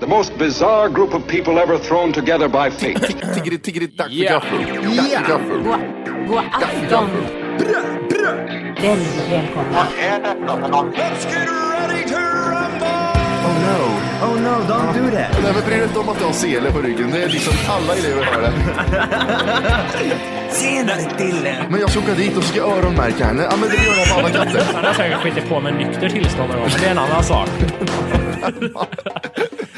The most bizarre group of people ever thrown together by fate. Tiggeri, tiggeri, tack för Ja. gaffel. Tack för gaffel. God afton! Väldigt välkomna. Oh no, oh no, don't do that. Nej men bry dig inte om att du har sele på ryggen. Det är liksom alla elever har det. Senare Dille. Men jag ska åka dit och ska öronmärka henne. Ja men det gör jag på alla katter. Han har säkert skitit på med nykter tillstånd någon gång, men det är en annan sak.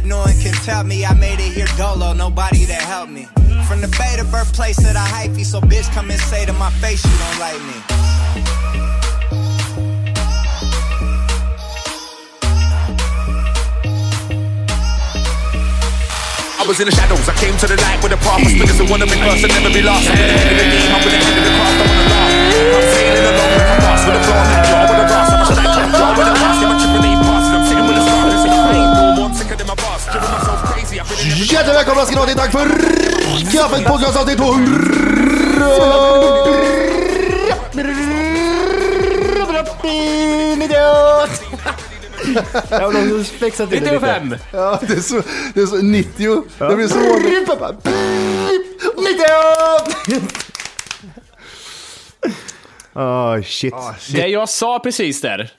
That no one can tell me I made it here dolo, nobody to help me. From the bay to birthplace of the hyphy, so bitch come and say to my face you don't like me. I was in the shadows, I came to the light with a purpose because I wanna be first and never be lost. I'm the head of the game, I'm with the head of the craft, I wanna laugh. I'm sailing along a boss with a floor. I'm Hjärtligt välkomna ska ni vara till tack för Kaffet podcast avsnitt 100. Jag vill också spexa till det lite. 95! Ja, det är så, det är så 90. Det blir så... 90! Oh shit. Det jag sa precis där,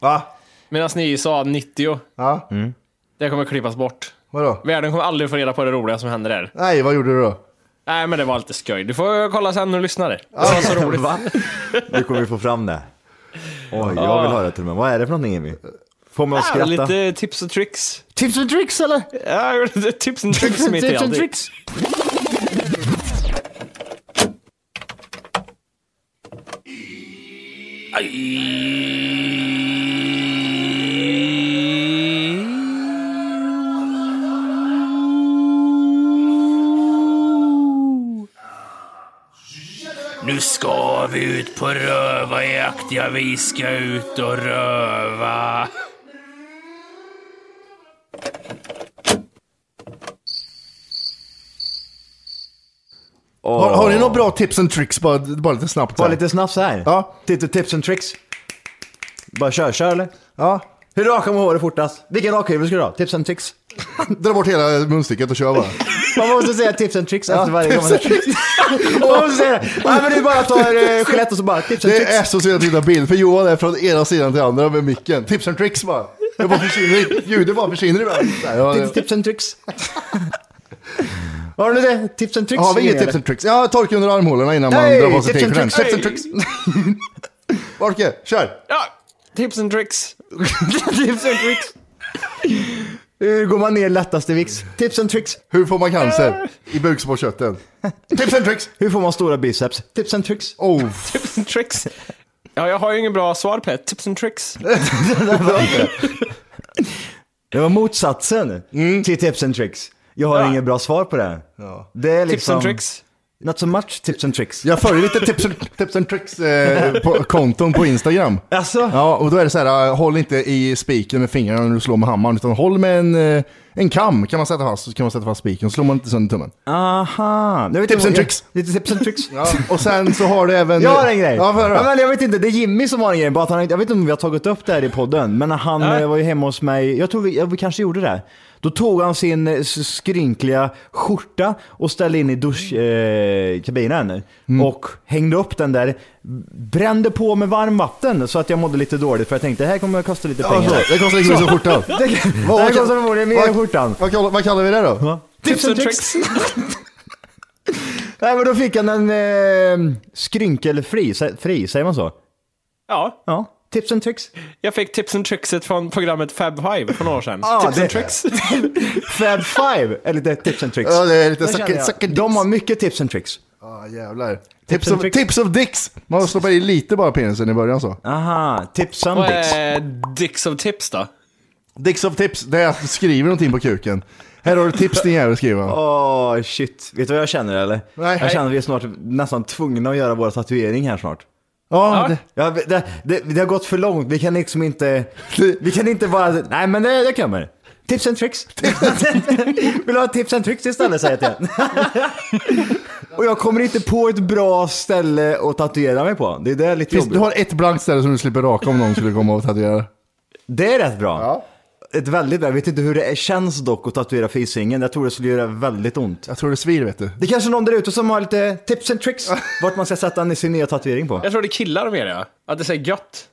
Va? medan ni sa 90, Ja, det kommer klippas bort. Vadå? Världen kommer aldrig få reda på det roliga som händer där. Nej, vad gjorde du då? Nej, men det var lite skoj. Du får kolla sen när du lyssnar. Det var så roligt. Va? Nu kommer vi få fram det. Oj, jag vill höra till och med. Vad är det för någonting Emil? Får mig att Ja, skratta. lite tips och tricks. Tips and tricks eller? Ja, jag gjorde lite tips and tricks mitt i allting. tricks. Vi ut på rövarjakt, ja vi ska ut och röva. Har, har ni några bra tips and tricks? Bara, bara lite snabbt. Bara lite snabbt så här. Ja. Tips and tricks. Bara kör, kör eller? Ja. Hur rakar man håret fortast? Vilken rakhyvel ska du ha? Tips and tricks. Dra bort hela munstycket och kör bara. Man måste säga tips and tricks efter varje gång. tricks. Man måste säga det. Nej men du bara tar eh, Gillette och så bara tips and Det tricks. är så synd att titta bild, för Johan är från ena sidan till andra med micken. Tips and tricks bara. Det bara försvinner, ljudet bara försvinner ibland. Tips, tips and tricks. Har du det? Tips and tricks? Har vi inget Eller? tips and tricks? Ja, torka under armhålorna innan man drar på sig tips and t-shirten. tricks. Tips and tricks. Orke, kör! Ja, tips and tricks. tips and tricks. Hur går man ner lättast i vikt? Tips and tricks. Hur får man cancer i bukspottkörteln? Tips and tricks! Hur får man stora biceps? Tips and tricks. Oh, Tips and tricks. Ja, jag har ju ingen bra svar på det. Tips and tricks. Det var motsatsen till tips and tricks. Jag har inget bra svar på det. Det är liksom... Tips and tricks. Not so much tips and tricks. Jag följer lite tips and, tips and tricks eh, på konton på Instagram. Alltså? Ja, och då är det så här, eh, håll inte i spiken med fingrarna när du slår med hammaren, utan håll med en, eh, en kam kan man sätta fast, så kan man sätta fast spiken, slår man inte sönder tummen. Aha. Jag Tips inte- and tricks. Lite tips and tricks. Ja, och sen så har du även... Jag har en grej. Ja, för, ja, men jag vet inte, det är Jimmy som har en grej. Bara att han, jag vet inte om vi har tagit upp det här i podden, men han eh, var ju hemma hos mig, jag tror vi, ja, vi kanske gjorde det. Då tog han sin eh, skrynkliga skjorta och ställde in i duschkabinen eh, Mm. och hängde upp den där, brände på med varmvatten så att jag mådde lite dåligt för jag tänkte det här kommer att kosta lite Ja, pengar. så, det kostar lika mycket som skjortan. Det, det här kostar förmodligen mer än skjortan. Vad, kallar- vad kallar vi det då? Tips and tricks. Nej men då fick han en eh, skrynkelfri, fri, säger man så? Ja. Ja, tips and tricks. Jag fick tips and trickset från programmet Fab Five för några år sedan. Ja, tips det- and tricks. Fab Five är lite tips and tricks. Ja, det är lite sucker- sucker De har mycket tips and tricks. Ja, jävlar. Tips and of, tips of dicks! Man stoppar i lite bara penisen i början så. Aha, tips some Vad dicks. är Dicks of Tips då? Dicks of tips, det är att du skriver någonting på kuken. Här har du tips din jävel skriva. Åh shit, vet du vad jag känner eller? Nej. Jag känner att vi är snart nästan tvungna att göra vår tatuering här snart. Ja, det, Ja, det, det, det har gått för långt, vi kan liksom inte, vi kan inte bara, nej men det, det kommer. Tips and tricks. Vill du ha tips and tricks istället säger jag till Och jag kommer inte på ett bra ställe att tatuera mig på. Det är det lite finns, jobbigt. du har ett blankt ställe som du slipper raka om någon skulle komma och tatuera. Det är rätt bra. Ett väldigt bra. Jag vet inte hur det är- känns dock att tatuera fisringen. Jag tror det skulle göra väldigt ont. Jag tror det svir vet du. Det är kanske någon där ute som har lite tips and tricks vart man ska sätta sin nya tatuering på. Jag tror det är killar mer ja. Att det säger gött.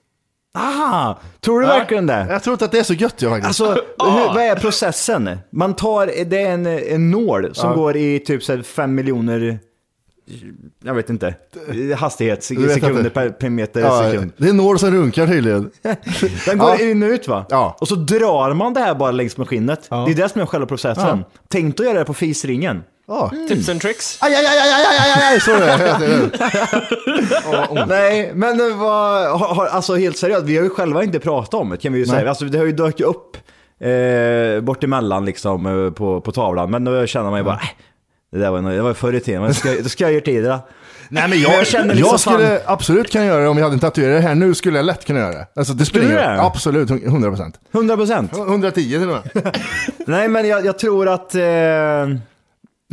Aha! Tror du verkligen det? Jag tror inte att det är så gött jag faktiskt. Alltså, hur, vad är processen? Man tar, det är en, en nål som Ja. går i typ så här fem miljoner, jag vet inte, hastighet, sekunder inte. per, per meter ja, sekund. det är nål som runkar tydligen. Den går Ja. in och ut va? Ja. Och så drar man det här bara längs med skinnet. Ja. Det är det som är själva processen. Ja. Tänk att göra det på fisringen. Ja. Tips and tricks. Aj, aj, aj, aj, aj, aj, aj, aj, så det. Nej, men har, har, alltså helt seriöst, vi har ju själva inte pratat om det kan vi ju Nej. säga. Alltså, det har ju dykt upp eh, bort emellan liksom eh, på, på tavlan, men då känner man ju bara, äh, det där var, det var förr i tiden, men jag tidigare. Nej men jag, jag känner jag liksom skulle absolut kunna göra det om jag hade en tatuerare här nu skulle jag lätt kunna göra det. Alltså det Skulle spelar ingen? Absolut, 100 procent. 100 procent. 110 till och med. Nej, men jag, jag tror att... Eh,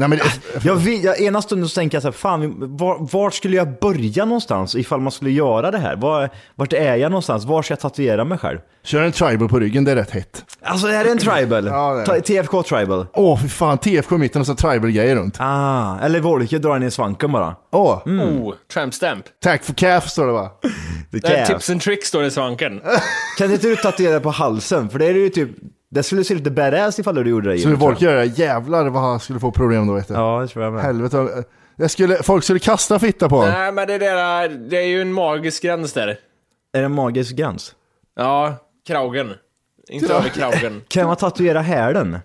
Nej, men, jag, vill- jag, ena stunden så tänker jag så här, fan, var, var skulle jag börja någonstans ifall man skulle göra det här? Var, vart är jag någonstans? Var ska jag tatuera mig själv? Kör en tribal på ryggen, det är rätt hett. Alltså är det en tribal? Ja, det. TFK tribal? Åh fy fan, TFK i mitten och så tribal-grejer runt. Ah, eller Wolke drar i svanken bara. Åh, Oh, tramp stamp. tack for calf står det va? Tips and tricks står det i svanken. Kan inte du tatuera på halsen? För det är ju typ, det skulle se lite badass ifall du gjorde det. Skulle folk göra det, jävlar vad han skulle få problem då vet du. jag. Ja, det tror jag med. Helvete. Det skulle, folk skulle kasta fitta på honom. Nej men det där, det är ju en magisk gräns där. Är det en magisk gräns? Ja, kragen. Inte över kragen. Kan man tatuera hälen?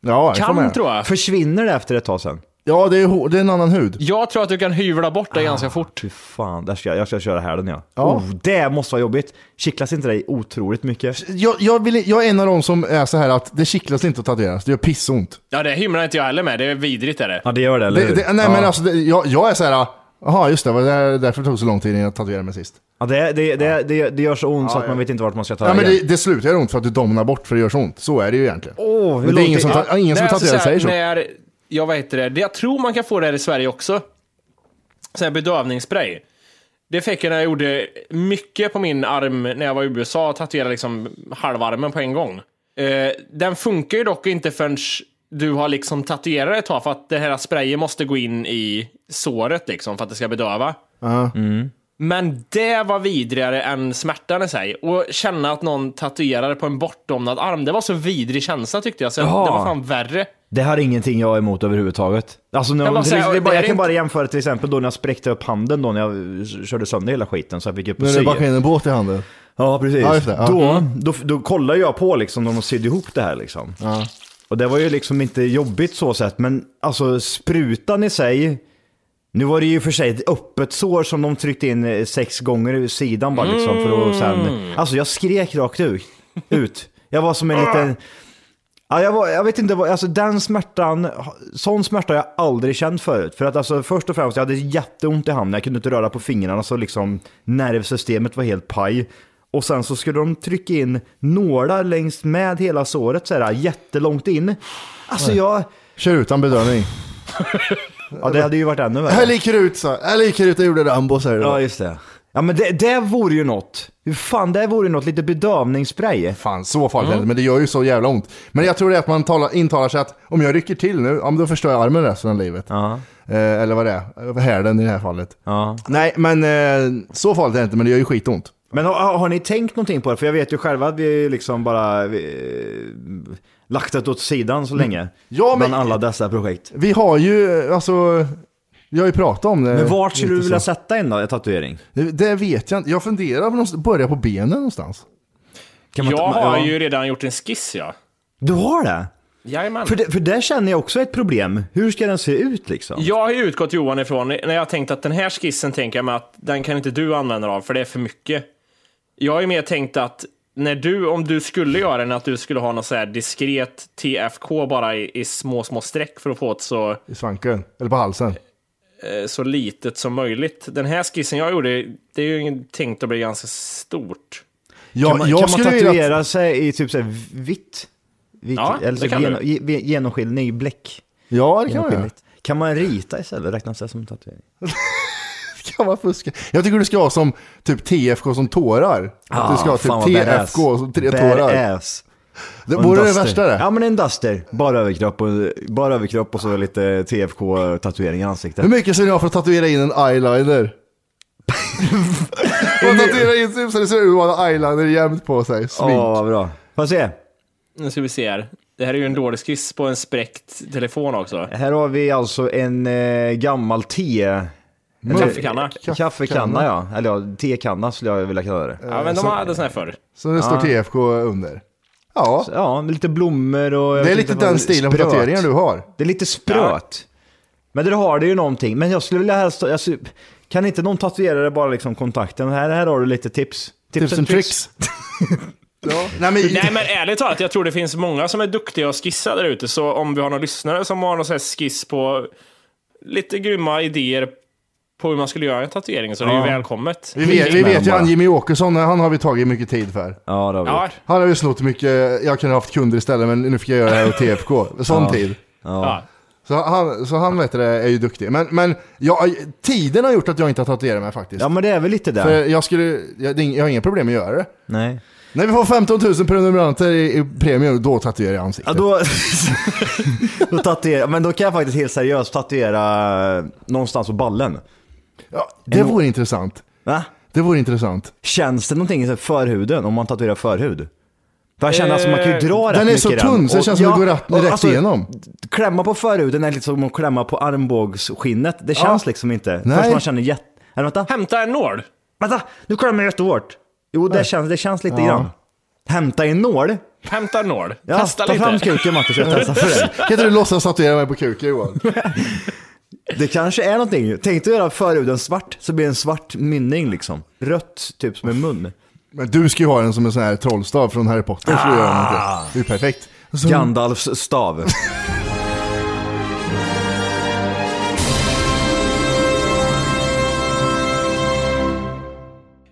Ja, jag får Kan tror jag. Försvinner det efter ett tag sen? Ja, det är, det är en annan hud. Jag tror att du kan hyvla bort det Ah. ganska fort. Fy fan, där ska jag, jag ska köra hälen ja. Ja. Oh, det måste vara jobbigt. Kittlas inte dig otroligt mycket? Jag, jag, vill, jag är en av dem som är så här att det kittlas inte att tatueras, det gör pissont. Ja, det hymlar inte jag heller med. Det är vidrigt är det. Ja, det gör det, eller Det, hur? det, nej ja. men alltså, det, jag, jag är så här, jaha just det, var det därför det tog så lång tid innan jag tatuerade mig sist. Ja, det, det, det, det, det gör så ont så att man vet inte vart man ska ta Ja men vägen. det, det slutar göra ont för att du domnar bort för det gör så ont. Så är det ju egentligen. Åh, hur men det är ingen som, det- ta, ingen som Nej, alltså tatuerar så här, säger så. När, jag vet inte det, jag tror man kan få det här i Sverige också. Sån här bedövningsspray. Det fick jag när jag gjorde mycket på min arm när jag var i USA och tatuerade liksom halvarmen på en gång. Eh, den funkar ju dock inte förrän du har liksom tatuerat ett tag för att det här sprayen måste gå in i såret liksom för att det ska bedöva. Ja. Men det var vidrigare än smärtan i sig. Och känna att någon tatuerade på en bortdomnad arm, det var så vidrig känsla tyckte jag. Så Jaha. det var fan värre. Det har ingenting jag är emot överhuvudtaget. Alltså, när, Jag bara till, det är bara, jag kan inte- bara jämföra till exempel då när jag spräckte upp handen då när jag körde sönder hela skiten så jag fick upp Nu och är det sy. bara en båt i handen. Ja, precis. Ja, det, ja. Då, Mm. då, då kollade jag på liksom när de sydde ihop det här liksom. Och det var ju liksom inte jobbigt så sett, men alltså sprutan i sig, nu var det ju för sig ett öppet sår som de tryckte in eh, sex gånger i sidan bara liksom för att sen, alltså jag skrek rakt ut. ut. Jag var som en liten, Ja, jag, var, jag vet inte, vad- alltså den smärtan, sån smärta har jag aldrig känt förut. För att alltså först och främst, jag hade jätteont i handen, jag kunde inte röra på fingrarna så liksom nervsystemet var helt paj. Och sen så skulle de trycka in nålar längs med hela såret så här, jättelångt in. Alltså jag... Kör utan bedövning. Ja, det hade ju varit ännu värre. Här ligger ut så. Här ligger ut och gjorde Rambo så här. Ja, just det. Ja, men det, det vore ju något. Hur fan, det vore ju något, lite bedövningsspray. Fan, så farligt är det inte, men det gör ju så jävla ont. Men jag tror det är att man talar, intalar sig att om jag rycker till nu, ja, men då förstör jag armen resten av livet. Ja. Eh, eller vad det är, hälen i det här fallet. Ja. Nej, men eh, så farligt är det inte, men det gör ju skitont. Men har, har ni tänkt någonting på det? För jag vet ju själva att vi liksom bara vi, lagt det åt sidan så länge. Ja, men- Bland alla dessa projekt. Vi har ju, alltså, vi har ju pratat om det. Men vart skulle du vilja så. sätta in då, en tatuering? Det, det vet jag inte. Jag funderar på någonstans- börja på benen någonstans. Kan man jag har ja. ju redan gjort en skiss ja. Du har det? Jajamän. För det, för det känner jag också ett problem. Hur ska den se ut liksom? Jag har ju utgått Johan ifrån, när jag tänkt att den här skissen tänker jag mig att den kan inte du använda av för det är för mycket. Jag har ju mer tänkt att när du, om du skulle göra den, att du skulle ha något så här diskret TFK bara i, i små, små streck för att få ett så, I svanken, eller på halsen. eh, så litet som möjligt. Den här skissen jag gjorde, det är ju tänkt att bli ganska stort. Ja, kan man, jag kan man skulle vilja att- tatuera sig i typ så här vitt? vitt Ja, eller det så genom, du. genomskinlig bläck? Ja, det kan man göra. Kan man rita istället? Räknas det som tatuering? Kan man fuska? Jag tycker du ska ha som typ TFK som tårar. att du ska ha Ah, typ. TFK som tre tårar. Badass. Det vore det värsta det. Ja men en duster. Bara överkropp och, bara överkropp och så lite TFK-tatuering i ansiktet. Hur mycket ska ni ha för att tatuera in en eyeliner? Man tatuerar in typ så det ser ut att ha eyeliner jämt på sig. Smink. vad bra. Får se. Nu ska vi se här. Det här är ju en dålig skiss på en spräckt telefon också. Här har vi alltså en eh, gammal te... En kaffekanna. Kaffekanna ja. Eller ja, tekanna skulle jag vilja kalla det. Ja, men de hade sån här förr. Så det står Ja. TFK under. Ja, Ja, med lite blommor och... jag det är lite den stilen på tatueringar du har. Det är lite spröt. Men det har det ju någonting. Men jag skulle vilja helst... Alltså, kan inte någon tatuera det bara liksom kontakten? Här, här har du lite tips. Tips and tricks. ja. Nej, men, Nej men ärligt talat, jag tror det finns många som är duktiga att skissa där ute. Så om vi har några lyssnare som har någon sån här skiss på lite grymma idéer på hur man skulle göra en tatuering så är det Ja. ju välkommet. vi vet, vi med vet ju han Jimmy Åkesson, han har vi tagit mycket tid för. Ja, det har vi Ja, gjort. Han har ju snott mycket, jag kunde ha haft kunder istället men nu fick jag göra det här åt TFK. Sån Ja. tid. ja. Så han, så han vet det, är ju duktig. Men, men ja, tiden har gjort att jag inte har tatuerat mig faktiskt. Ja, men det är väl lite För där. jag skulle, jag, det är ing- jag har inga problem att göra det. Nej. När vi får 15 000 prenumeranter i, i premium, då tatuerar jag Ja, ansiktet. då, då tatuera, men då kan jag faktiskt helt seriöst tatuera någonstans på ballen. Ja, det vore intressant. Va? Det vore intressant. Känns det någonting i förhuden om man tatuerar förhud? För jag känner alltså man kan ju dra rätt Den är så tunn så det känns som det går rätt- rätt alltså, igenom. Klämma på förhuden är lite som att klämma på armbågsskinnet. Det känns liksom inte. Nej. Först man känner jätte... Eller vänta, Hämta en nål. vänta! Nu klämmer jag jättehårt. Jo, det känns, det känns lite grann. Hämta en nål. Hämta en nål. Ja, Testa ta lite. fram kuken Matte så jag testar för dig. Kan inte du låtsas tatuera mig på kuken Johan? Det kanske är någonting. Tänk dig göra förhuden svart så blir det en svart mynning liksom. Rött, typ som en mun. Men du ska ju ha den som en sån här trollstav från Harry Potter. Den inte. Det är ju perfekt. Så, Gandalfs stav.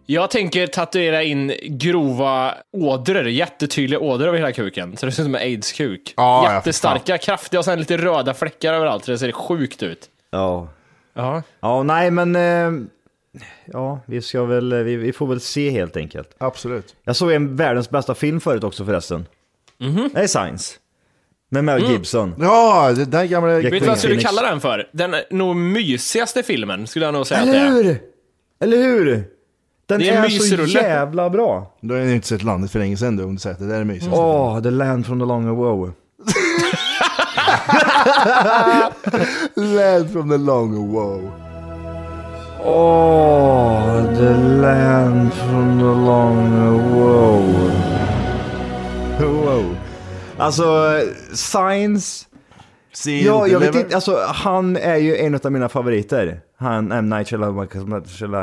Jag tänker tatuera in grova ådror, jättetydliga ådror över hela kuken. Så det ser ut som en aids-kuk. Ja, ja, Jättestarka, kraftiga och sen lite röda fläckar överallt. Så det ser sjukt ut. Ja. Ja. Ja, nej men... Eh, ja, vi ska väl... Vi, vi får väl se helt enkelt. Absolut. Jag såg en världens bästa film förut också förresten. Det är Science. Med Mel Gibson. Ja, det där gamla... Vet Vet du vad jag skulle Phoenix. kalla den för? Den nog mysigaste filmen, skulle jag nog säga att det Eller är. hur? Eller hur? Den Det är är, så mysrulle. jävla bra. Du har ju inte sett landet för länge sedan du, om du säger att det där är mysigt. Åh, The Land from the Long Ago. Land from the long wow. Åh, The Land from the Long. Wow. Alltså, Science... See Ja, jag vet inte, alltså han är ju en av mina favoriter. Han, M. Night Shyamalan.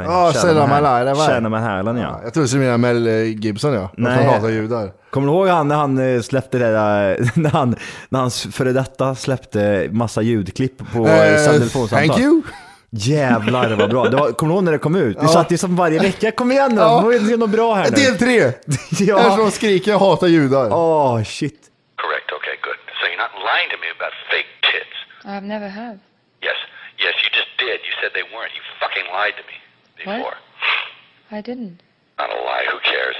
Ja, Shyamalan, Shyamalan, ja. Jag tror du skulle mena Mel Gibson ja. Nej. Nej. Han hatar judar. Kommer du ihåg han när han eh, släppte det där, när, han, när hans före detta släppte massa ljudklipp på Eh, telefonsamtal? thank you. Jävlar det var bra. Det var, kommer du ihåg när det kom ut? Vi Ja. satt ju som varje vecka, kom igen nu, Ja. det något bra här nu. Del tre! Ja. Där som de skriker jag hatar judar. Åh, shit. Correct. Okay, good. So you're not lying to me about fake tits. I've never have. Yes, yes, you just did. You said they weren't. You fucking lied to me before. What? I didn't. Not a lie. Who cares?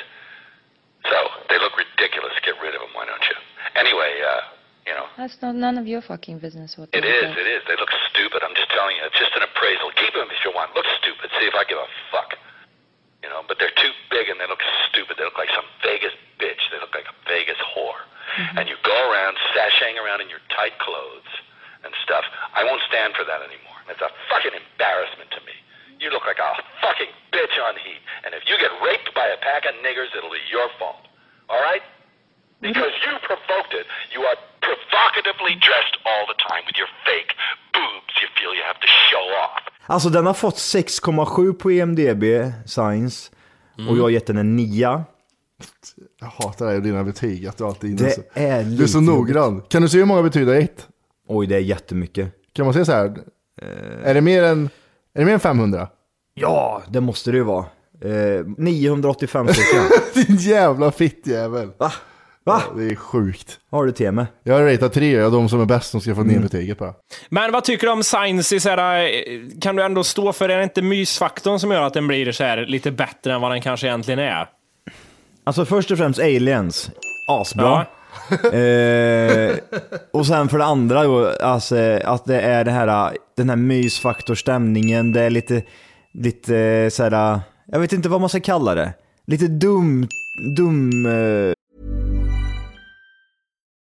So they look ridiculous. Get rid of them. Why don't you? Anyway, uh, you know, That's not none of your fucking business what it is. It is. They look stupid. I'm just telling you. It's just an appraisal. Keep them if you want. Look stupid. See if I give a fuck. You know, but they're too big and they look stupid. They look like some Vegas bitch. They look like a Vegas whore. And you go around sashaying around in your tight clothes and stuff. I won't stand for that anymore. It's a fucking embarrassment to me. You look like a fucking bitch on heat. And if you get raped by a pack of niggers, it'll be your fault. All right? Because you provoked it. You are provocatively dressed all the time with your fake boobs you feel you have to show off. Alltså den har fått 6,7 på IMDB, Science. Och jag har gett den en 9. Jag hatar dig och dina betyg. Att du alltid Det så- är Du är så lite noggrann. Kan du se hur många betyder ett? Oj, det är jättemycket. Kan man säga så här? Är det mer än, är det mer än 500? Ja, det måste det ju vara. Eh, 985 stycken. Din jävla fittjävel. Va? Va? Ja, det är sjukt. Har du till mig? Jag har ratat tre, är de som är bäst som ska få ner Mm. betyget bara. Men vad tycker du om Science? i Så här, eh, kan du ändå stå för, är det inte mysfaktorn som gör att den blir så här lite bättre än vad den kanske egentligen är? Alltså först och främst aliens. Asbra eh, och sen för det andra då, alltså, att det är det här, den här mysfaktorstämningen. Det är lite, lite eh, så här, jag vet inte vad man ska kalla det. Lite dum, dum... Eh,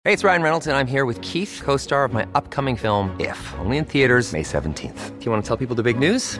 det är Ryan Reynolds, and I'm here with Keith, co star of my upcoming film, If, only in theaters, May 17th. Do you want to tell people the big news?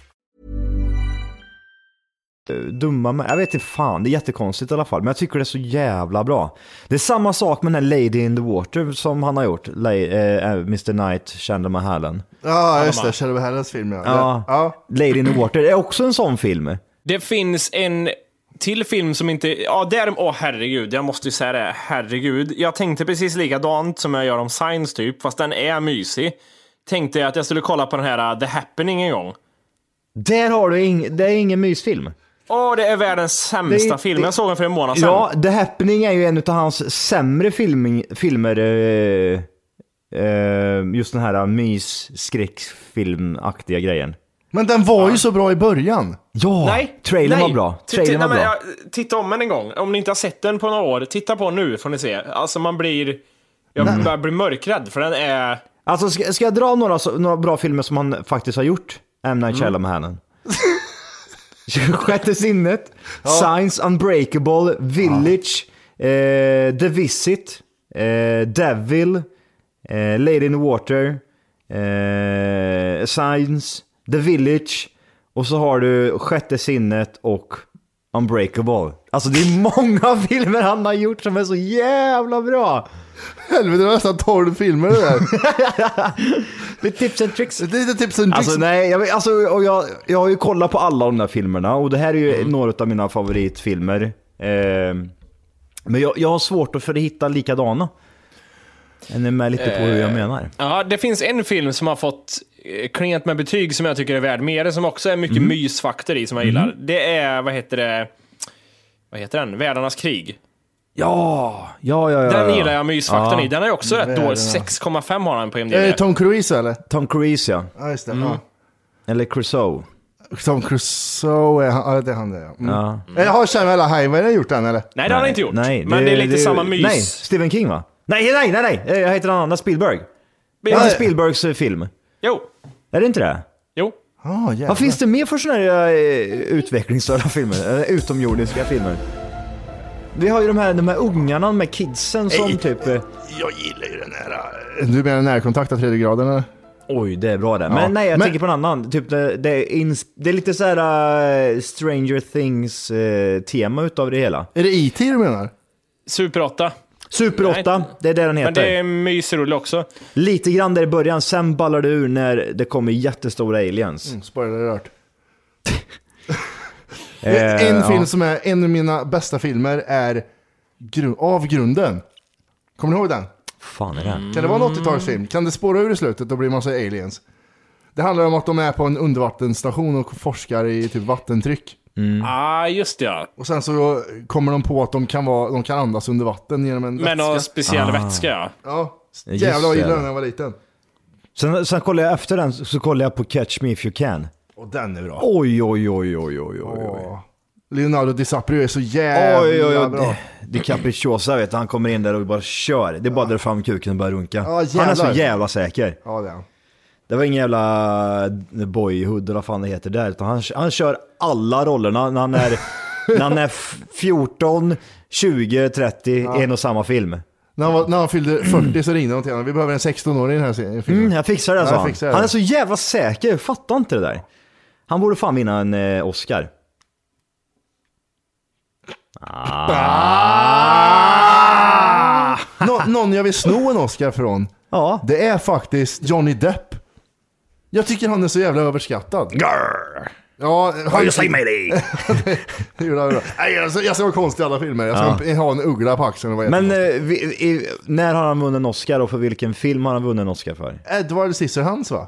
Dumma med. Jag vet inte fan, det är jättekonstigt i alla fall. Men jag tycker det är så jävla bra. Det är samma sak med den här Lady in the Water som han har gjort. Lay, eh, Mr Knight, Chandler Mahallen. Ja, just det. Kjell Hellens film ja. Ja, ja. Lady in the Water är också en sån film. Det finns en till film som inte... Ja, där... Åh herregud, jag måste ju säga det. Herregud. Jag tänkte precis likadant som jag gör om Science typ, fast den är mysig. Tänkte jag att jag skulle kolla på den här uh, The Happening en gång. Där har du ing, det är ingen mysfilm. Åh, det är världens sämsta Det- film. det- Jag såg den för en månad sedan. Ja, The Happening är ju en av hans sämre film, filmer. Eh, eh, just den här mys-skräckfilmaktiga grejen. Men den var ju så bra i början. Ja, Nej, trailern nej. var bra. Trailern t- var nej, bra. men, ja, Titta om den en gång. Om ni inte har sett den på några år, titta på nu får ni se. Alltså man blir... Jag Nej. börjar bli mörkrädd för den är... Alltså ska, ska jag dra några, några bra filmer som han faktiskt har gjort? M. Night Mm. Sjätte sinnet, Science Unbreakable, Village, eh, The Visit, eh, Devil, eh, Lady in the Water, eh, Science, The Village och så har du Sjätte sinnet och Unbreakable. Alltså det är många filmer han har gjort som är så jävla bra. Helvete, det var nästan 12 filmer det där. det är tips and tricks. Det är lite tips and tricks. Alltså nej, jag, alltså, och jag, jag har ju kollat på alla de där filmerna och det här är ju några av mina favoritfilmer. Eh, men jag, jag har svårt att för att hitta likadana. Är ni med lite på hur jag Eh, menar? Ja, det finns en film som har fått eh, klent med betyg som jag tycker är värd mer, som också är mycket Mm. mysfaktor i, som jag gillar. Det är, vad heter det, vad heter den? Världarnas krig. Ja, ja, ja. ja Den gillar jag mysfaktorn Ja. i. Den är också rätt dålig. ja. 6,5 har han på Är IMDb. det Tom Cruise eller? Tom Cruise ja. Ja, just det. Mm. Ja. Eller Crusoe. Tom Crusoe, är han, ja, det är han det ja. Mm. Ja. Eller har Samuel Highway gjort den eller? Nej, det har han inte gjort. Nej, men det, är lite samma mys. Nej, Stephen King va? Nej, nej, nej, nej. Eh, Jag heter någon annan, Spielberg. Det är. Spielbergs eh, film. Jo. Är det inte det? Jo. Ah, Vad finns det mer för sådana här utvecklingsstörda filmer? Utomjordiska filmer? Vi har ju de här, de här ungarna, de här kidsen som Nej. typ... eh, Jag gillar ju den här... Du menar närkontakt av tredje graden eller? Oj, det är bra det. Ja. Men nej, jag Men- tänker på en annan. Typ det, det, är, ins- det är lite så här eh, Stranger Things eh, tema utav det hela. Är det E.T. du menar? Super 8. Super 8, det är det den Men heter. det är mysrulle också. Lite grann där i början, sen ballar det ur när det kommer jättestora aliens. Mm, spoiler alert. Eh, en film ja. som är en av mina bästa filmer är gru- Avgrunden. Kommer ni ihåg den? fan är det? Kan det vara en 80-talsfilm? Kan det spåra ur i slutet och bli massa aliens? Det handlar om att de är på en undervattensstation och forskar i typ vattentryck. Mm. Ah, just det ja. Och sen så kommer de på att de kan, vara, de kan andas under vatten genom en Med vätska. någon speciell Ah. vätska ja. Ja, Just jävlar vad jag det. gillade den när jag var liten. Sen, sen kollar jag efter den, så kollar jag på Catch Me If You Can. Och den är bra. Oj, oj, oj, oj, oj, oj. oj. Leonardo DiCaprio är så jävla Oj, oj, oj. bra. Capricciosa vet du, han kommer in där och bara kör. Det är bara att dra fram kuken och börja runka. Ja, han är så jävla säker. Ja, det är han. Det var ingen jävla boyhood eller vad fan det heter där, utan han, han kör alla rollerna när han är, när han är f- 14, 20, 30 i en och samma film. När han, var, när han fyllde 40 så ringde de till honom. Vi behöver en 16-åring i den här filmen. Mm, jag fixar det, Ja, sa jag han. det. Han är så jävla säker, jag fattar inte det där. Han borde fan vinna en eh, Oscar. Ah! Nå, någon jag vill sno en Oscar från. Ja. Det är faktiskt Johnny Depp. Jag tycker han är så jävla överskattad. Grr. Ja, det gjorde han bra. Nej, jag, ska- jag ska vara konstig i alla filmer. Jag ska Ja. ha en uggla på axeln och vara Men jättekonstig. eh, vi, i, när har han vunnit en Oscar och för vilken film har han vunnit en Oscar för? Edward Scissorhands va?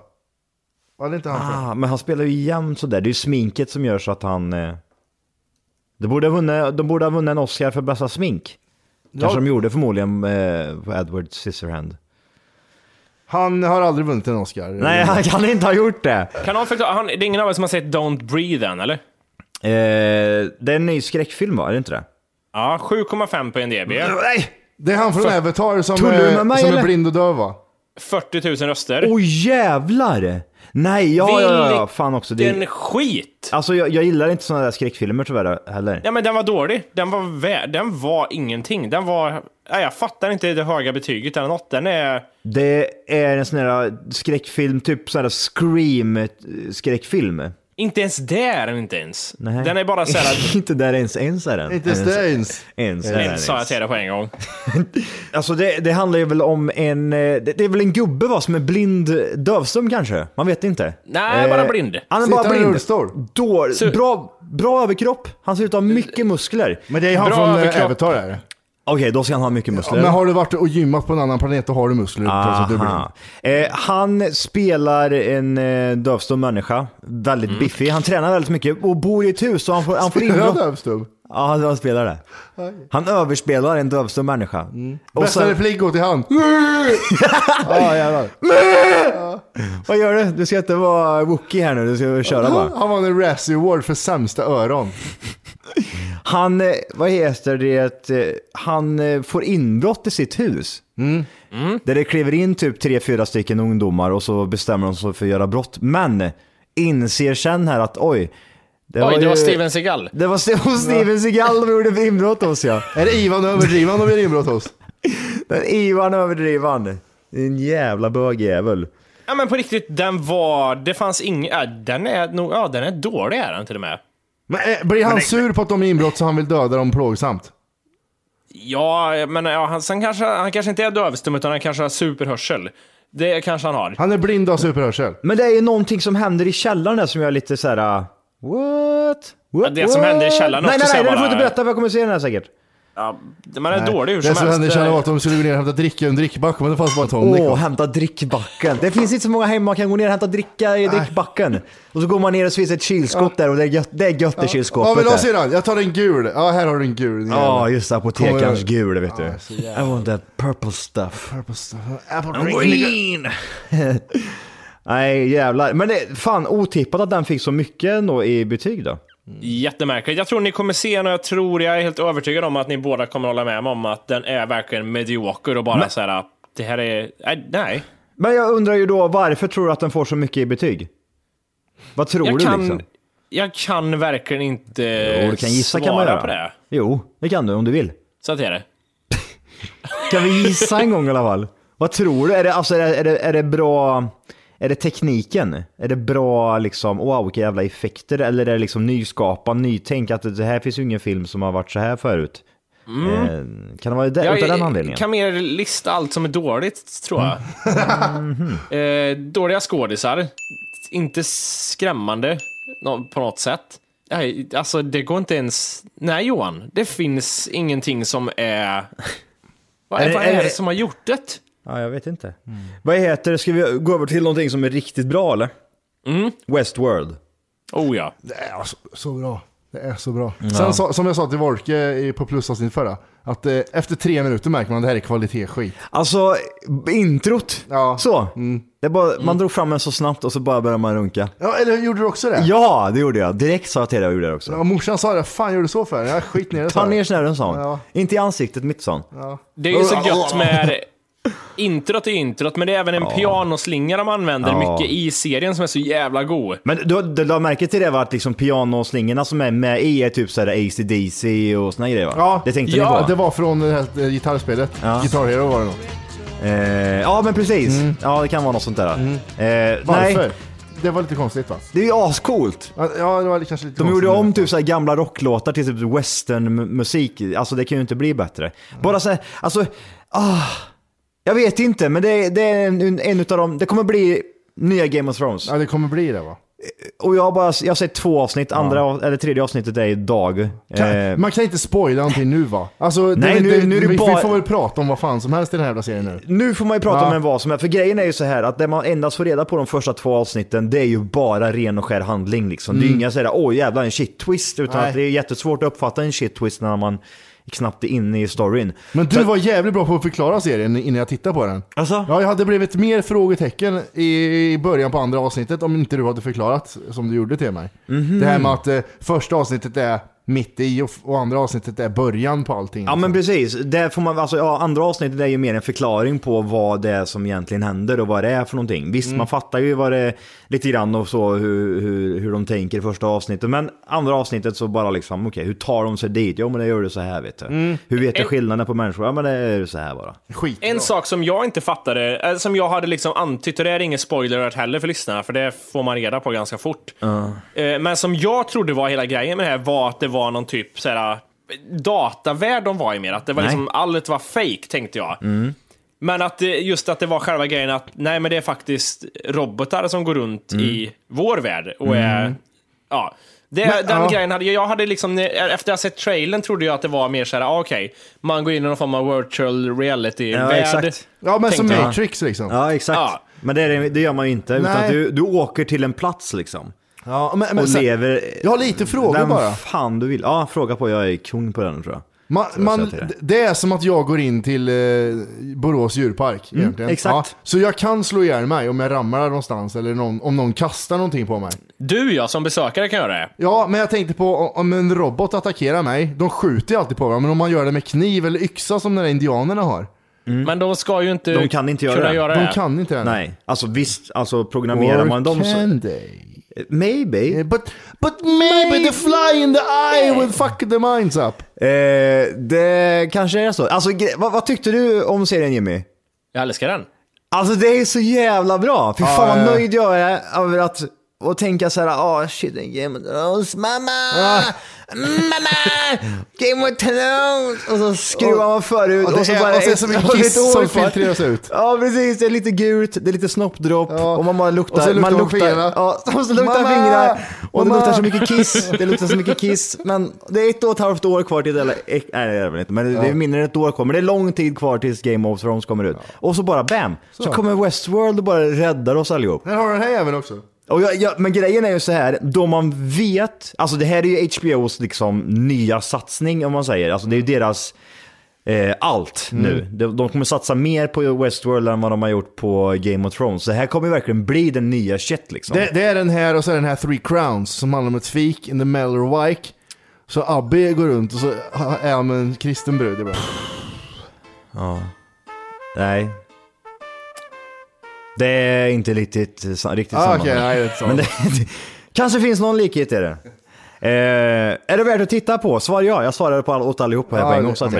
Var det inte han för? Ah, men han spelar ju jämt sådär. Det är ju sminket som gör så att han... Eh, det borde ha vunnit, de borde ha vunnit en Oscar för bästa smink. Kanske Ja. de gjorde förmodligen eh, på Edward Scissorhand. Han har aldrig vunnit en Oscar. Nej, han kan inte ha gjort det. Kan någon förklara? Han, det är ingen av er som har sett Don't Breathe än, eller? Eh, det är en ny skräckfilm va? Är det inte det? Ja, 7,5 på NDB. Nej! Det är han från För- Avatar som, är, mig, som är blind och döv va? 40 000 röster. Åh jävlar! Nej, ja, ja, ja, ja, fan också. Det, Vilken skit! alltså jag, jag gillar inte sådana där skräckfilmer tyvärr heller. Ja men den var dålig. Den var, vä- den var ingenting. Den var... Nej, jag fattar inte det höga betyget eller något. Den är... Det är en sån här skräckfilm, typ sån här scream-skräckfilm. Inte ens där är den inte ens. Nej. Den är bara så här... inte där ens, ens är den. Inte ens det ens. Ens den ens sa jag till dig på en gång. Alltså det, det handlar ju väl om en, eh, det, det är väl en gubbe va, som är blind, dövstum kanske? Man vet inte. Nej, Eh, bara blind. Han är Sitter bara han i blind. rullstol? Då, bra, bra överkropp. Han ser ut att ha mycket muskler. Men det är han Bra från eh, överkropp. Avatar är Okej, då ska han ha mycket muskler. Men har du varit och gymmat på en annan planet då har du muskler. Aha. Eh, han spelar en eh, dövstum människa, väldigt Mm. biffig. Han tränar väldigt mycket och bor i ett hus så han får, han får Spelar han inbrott. dövstum? Ja, han han spelar det. Han överspelar en dövstum människa. Mm. Och Bästa sen, replik går till han. Ja jävlar. vad gör du? Du ska inte vara Wookie här nu, du ska köra bara. Han vann en Razzie Award för sämsta öron. Han, eh, vad heter det, eh, han eh, får inbrott i sitt hus. Mm. Där det kliver in typ tre, fyra stycken ungdomar och så bestämmer de sig för att göra brott. Men inser sen här att oj, det Oj, det ju- var Steven Seagal. Det var Ste- Steven Seagal de gjorde inbrott hos ja. Är det Ivan överdriven de gör inbrott hos? Den Ivan överdrivan. En jävla bögjävel. Ja men på riktigt, den var... Det fanns ingen... Ja, den är nog... Ja, den är dålig är den till och med. Men eh, blir han sur på att de är inbrott så han vill döda dem plågsamt? Ja, men ja, han, sen kanske, han kanske inte är dövstum utan han kanske har superhörsel. Det kanske han har. Han är blind och har superhörsel. Men det är ju någonting som händer i källaren där som jag är lite såhär... uh, What? what? Ja, det som händer i källaren nej, också Nej, så nej, nej, du får inte berätta för jag kommer se den här säkert. Ja, man är Nej, dålig hur Det som som hände helst. kände var att de skulle gå ner och hämta dricka i en drickback, men det fanns bara tonic. Åh, hämta drickbacken. Det finns inte så många hemma man kan gå ner och hämta dricka i drickbacken. Och så går man ner och så finns det ett kylskåp där och det är gött, det är gött i kylskåpet. Vad vill du ha syrran? Jag tar en gul. Ja, här har du en gul. Ja, just det. Apotekarns Kommer- gul, vet du. Ja, I want that purple stuff. Purple stuff. Apple green. Nej, jävlar. Men det, fan, otippat att den fick så mycket ändå i betyg då. Jättemärkligt. Jag tror ni kommer se den och jag tror, jag är helt övertygad om att ni båda kommer hålla med mig om att den är verkligen medioker och bara Men- så här, det här är, nej. Men jag undrar ju då, varför tror du att den får så mycket i betyg? Vad tror Jag du kan, liksom? jag kan verkligen inte Jo, du kan gissa svara kan man göra. på det. Jo, det kan du om du vill. Så att är det. Kan vi gissa en gång i alla fall? Vad tror du? Är det, alltså, är det, är det, är det bra... Är det tekniken? Är det bra liksom, wow vilka jävla effekter? Eller är det liksom nyskapande, nytänk? Att det här finns ju ingen film som har varit så här förut. Mm. Eh, kan det vara det, Jag utav den anledningen? kan mer lista allt som är dåligt, tror jag. eh, dåliga skådisar. Inte skrämmande på något sätt. Nej, alltså det går inte ens... Nej Johan, det finns ingenting som är... Vad Är är, det- är det som har gjort det? Ja, jag vet inte. Vad heter det? Ska vi gå över till någonting som är riktigt bra eller? Mm. Westworld. Oh ja. Det är så, så bra. Det är så bra. Ja. Sen så, som jag sa till Wolke på plusavsnitt förra, att eh, efter tre minuter märker man att det här är kvalitetsskit. Alltså, introt. Så. Mm. Det bara, Man drog fram den så snabbt och så bara började man runka. Ja, eller gjorde du också det? Ja, det gjorde jag. Direkt sa jag till dig och gjorde det också. Ja, morsan sa det, fan gör du så för? Jag skit ner det. Ta jag. ner snören sa hon. Ja. Inte i ansiktet mitt sa hon. Ja. Det är ju så gött med introt är introt, men det är även en pianoslinga de använder Ja. mycket i serien som är så jävla god. Men du, du la märke till det var att liksom pianoslingorna som är med i är typ såhär AC/DC och såna grejer va? Ja, Det tänkte ja, ni på? det var från det här eh, gitarrspelet. Ja. Guitar Hero var det nog. Eh, ja men precis. Ja det kan vara något sånt där. Eh, Varför? Nej, Det var lite konstigt va? det är ju ascoolt. Ja, Ja, det var kanske lite De gjorde om typ så här gamla rocklåtar till typ westernmusik. Alltså det kan ju inte bli bättre. Bara så här, alltså, ah, jag vet inte, men det, det är en, en utav dem, det kommer bli nya Game of Thrones. Ja, det kommer bli det va? Och jag har bara, jag har sett två avsnitt, andra, eller tredje avsnittet är idag. Kan, Eh, man kan inte spoila någonting nu va? Alltså, Nej, det, nu- det, nu vi, bara- vi får väl prata om vad fan som helst i den här jävla serien nu. Nu får man ju prata Ja. om vad som är, för grejen är ju så här att det man endast får reda på de första två avsnitten, det är ju bara ren och skär handling liksom. Det är ju Mm. inga sådär, åh jävlar en shit twist, utan Nej. att det är jättesvårt att uppfatta en shit twist när man knappt inne i storyn. Men du var jävligt bra på att förklara serien innan jag tittade på den. Alltså? Ja, jag hade blivit mer frågetecken i början på andra avsnittet om inte du hade förklarat som du gjorde till mig. Mhm. Det här med att eh, första avsnittet är mitt i och, och andra avsnittet är början på allting. Ja men precis, det får man, alltså, ja, andra avsnittet är ju mer en förklaring på vad det är som egentligen händer och vad det är för någonting. Visst, Mm. man fattar ju vad det lite grann och så hur, hur, hur de tänker i första avsnittet. Men andra avsnittet så bara liksom, okej, hur tar de sig dit? Jo men det gör det så här vet du. Mm. Hur vet jag En- skillnaden på människor? Ja men det är så här bara. Skit. En sak som jag inte fattade, eh, som jag hade liksom antytt, och det är ingen spoiler heller för lyssnarna, för det får man reda på ganska fort. Eh, Men som jag trodde var hela grejen med det här var att det var någon typ såhär, datavärld de var i mer. Att det var Nej. liksom, allt var fake tänkte jag. Mm. Men att det, just att det var själva grejen att nej men det är faktiskt robotar som går runt Mm. i vår värld och är, ja. Det, Men, den ja. grejen hade jag hade liksom, efter att ha sett trailern trodde jag att det var mer såhär, ah, okej, man går in i någon form av virtual reality-värld. exakt. Ja men som jag. Matrix liksom. Ja exakt. Ja. Men det, är, det- gör man ju inte, utan Nej. du, du åker till en plats liksom. Ja, men, men och sen, lever... jag har lite frågor Vem bara. fan du vill. Ja, fråga på. Jag är kung på den tror jag. Man, man, det är som att jag går in till eh, Borås djurpark egentligen. exakt. Ja, så jag kan slå ihjäl mig om jag ramlar någonstans eller någon, om någon kastar någonting på mig. Du ja, som besökare kan göra det. Ja, men jag tänkte på om- en robot attackerar mig, de skjuter ju alltid på mig, men om man gör det med kniv eller yxa som de där indianerna har. Men de ska ju inte, De kan inte göra kunna det. göra De det. kan inte det. Nej, alltså visst, alltså programmerar man dem så... can they? Maybe. Eh, But, but maybe the fly in the eye will fuck the minds up. Eh, det kanske är så. Alltså, vad, vad tyckte du om serien Jimmy? Jag älskar den. Alltså det är så jävla bra. Fy Ja, fan vad nöjd jag är över att och tänka så här, ah shit, en Game of Thrones, mamma! Ja. Mamma! Game of Thrones! Och så skruvar man förut. Och det och så är det så mycket kiss som filtreras ut. Ja, precis. Det är lite gult, det är lite snoppdropp och man bara luktar. Och så luktar man man luktar, fingrarna. ja, och så luktar Mamma! fingrar. Och det Mamma! luktar så mycket kiss. Det luktar så mycket kiss. Men det är ett och ett halvt år kvar till det. Eller, nej, det är det väl inte. Men det är Ja. mindre än ett år kvar. Men det är lång tid kvar tills Game of Thrones kommer ut. Och så bara bam! Så, Så. kommer Westworld och bara räddar oss allihop. Här har den här även också. Och jag, jag, men grejen är ju så här, då man vet, alltså det här är ju HBOs liksom nya satsning om man säger, alltså det är ju deras eh, allt Mm. nu. De, de kommer satsa mer på Westworld än vad de har gjort på Game of Thrones. Så det här kommer ju verkligen bli den nya shit liksom. Det, det är den här och så är den här Three Crowns som handlar om ett fik in the Mellerwike. Så Abby går runt och så är han med en kristen brud ibland. Ja. Nej. Det är inte riktigt, riktigt Ah, samma. okej, nej, det är inte samma. Men det, kanske finns någon likhet i det. Eh, är det värt att titta på? Svar ja. Jag svarade på all, åt allihop här Ja, på en gång. Så att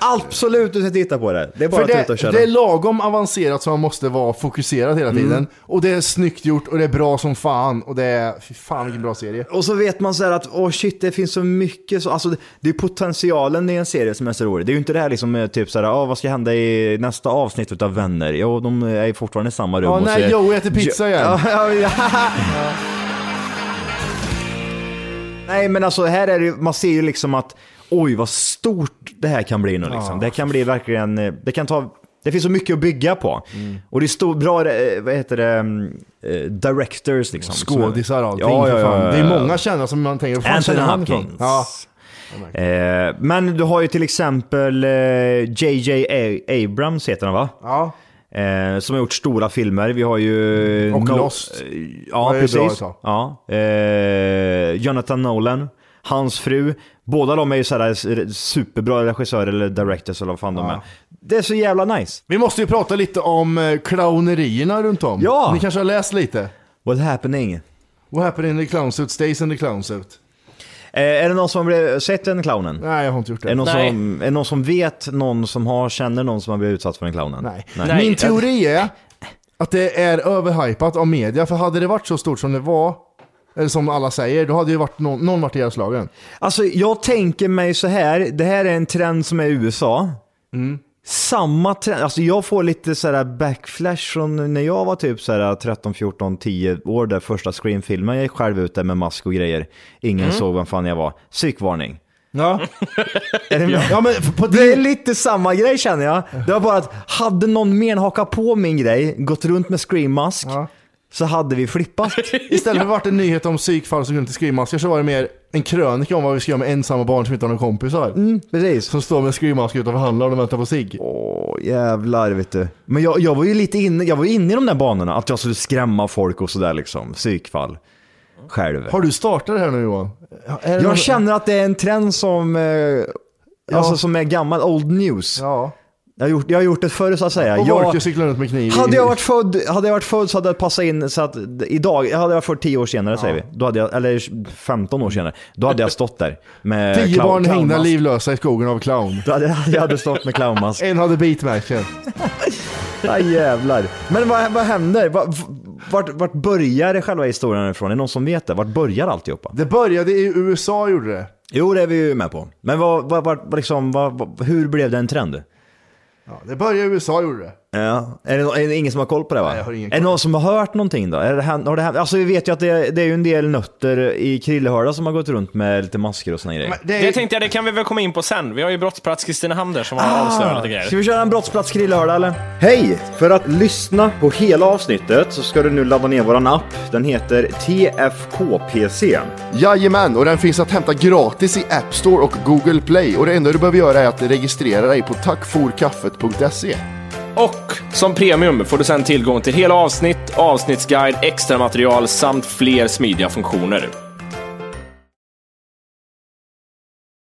Absolut du ska titta på det. Det är bara För att det, och köra. det är lagom avancerat så man måste vara fokuserad hela tiden. Mm. Och det är snyggt gjort och det är bra som fan. Och det är, fy fan vilken bra serie. Och så vet man så här att, åh shit, det finns så mycket, så, alltså det, det är potentialen i en serie som är så rolig. Det är ju inte det här liksom eh, typ så här, åh vad ska hända i nästa avsnitt utav Vänner? Jo, de är fortfarande i samma rum. Ja, när så- Joey äter pizza igen. Nej, men alltså här är det, man ser ju liksom att, oj vad stort det här kan bli nu liksom. Ja. Det kan bli verkligen, eh, det kan ta, det finns så mycket att bygga på. Och det är stor, bra, eh, vad heter det, mm, eh, directors liksom. Skådisar och allting. Ja, ja, ja. Det är många kända som man tänker, fan känner han ifrån? Ja. Eh, men du har ju till exempel JJ Abrams heter han va? Ja. Eh, som har gjort stora filmer. Vi har ju... Och No- Lost. eh, Ja, precis. Ja. Eh, Jonathan Nolan, hans fru. Båda de är ju sådär superbra regissörer eller directors eller vad fan de är. Det är så jävla nice. Vi måste ju prata lite om eh, clownerierna runt om. Ja. Ni kanske har läst lite? What's happening? What happened in the clown suit stays in the clown suit. Eh, är det någon som har sett den clownen? Nej, jag har inte gjort det. Är det, någon Nej. som, är det någon som vet någon som har, känner någon som har blivit utsatt för den clownen? Nej. Min teori är att det är överhypat av media, för hade det varit så stort som det var, eller som alla säger, då hade ju varit någon, någon varit ihjälslagen. Alltså jag tänker mig så här, det här är en trend som är i USA. Samma trend, alltså jag får lite sådär backflash från när jag var typ sådär 13, 14, 10 år där första Scream-filmen. Jag gick själv ut där med mask och grejer. Ingen Mm. såg vem fan jag var. Psykvarning. Ja. Det? Ja, men det är lite samma grej känner jag. Det var bara att hade någon mer hakat på min grej, gått runt med Scream-mask, så hade vi flippat. Istället för att varit en nyhet om psykfall som går runt i skrivmasker så var det mer en krönika om vad vi ska göra med ensamma barn som inte har några kompisar. Mm, precis. Som står med skrivmask utanför handlaren och väntar på sig. Åh, jävlar vet du. Men jag, jag var ju lite inne, jag var inne i de där banorna, att jag skulle skrämma folk och sådär liksom, psykfall. Själv. Har du startat det här nu Johan? Det någon- Jag känner att det är en trend som, eh, alltså, som är gammal, old news. Ja. Jag, har gjort, jag har gjort det förr så att säga. Och jag, cyklar runt med kniv. hade, jag varit född, hade jag varit född så hade jag passat in så att idag, jag hade varit född 10 år senare säger vi. Då hade jag, eller 15 år senare. Då hade jag stått där med Tio clown- barn hängda livlösa i skogen av clown. Då hade jag, jag hade stått med clownmask. En hade bitmärken. Ja jävlar. Men vad, vad händer? Vart, vart, vart börjar själva historien ifrån? Är det någon som vet det? Vart börjar alltihopa? Det började i USA gjorde det. Jo, det är vi ju med på. Men vad, vad, vad, vad liksom, vad, hur blev det en trend? Ja, det började i USA gjorde det. Ja. Är, det, är det ingen som har koll på det va? Nej, jag har ingen är det någon som har hört någonting då? Är det, har det, här- alltså vi vet ju att det, det är ju en del nötter i Krillehörda som har gått runt med lite masker och såna grejer. Det, tänkte jag, det kan vi väl komma in på sen. Vi har ju brottsplats Kristinehamn där som har avslöjat lite grejer. Ska vi köra en brottsplats Krillehörda eller? Hej! För att lyssna på hela avsnittet så ska du nu ladda ner våran app. Den heter TFKPC. Jajamän, och den finns att hämta gratis i App Store och Google Play. Och det enda du behöver göra är att registrera dig på tackforkaffet.se. Och som premium får du sen tillgång till hela avsnitt, avsnittsguide, extra material samt fler smidiga funktioner.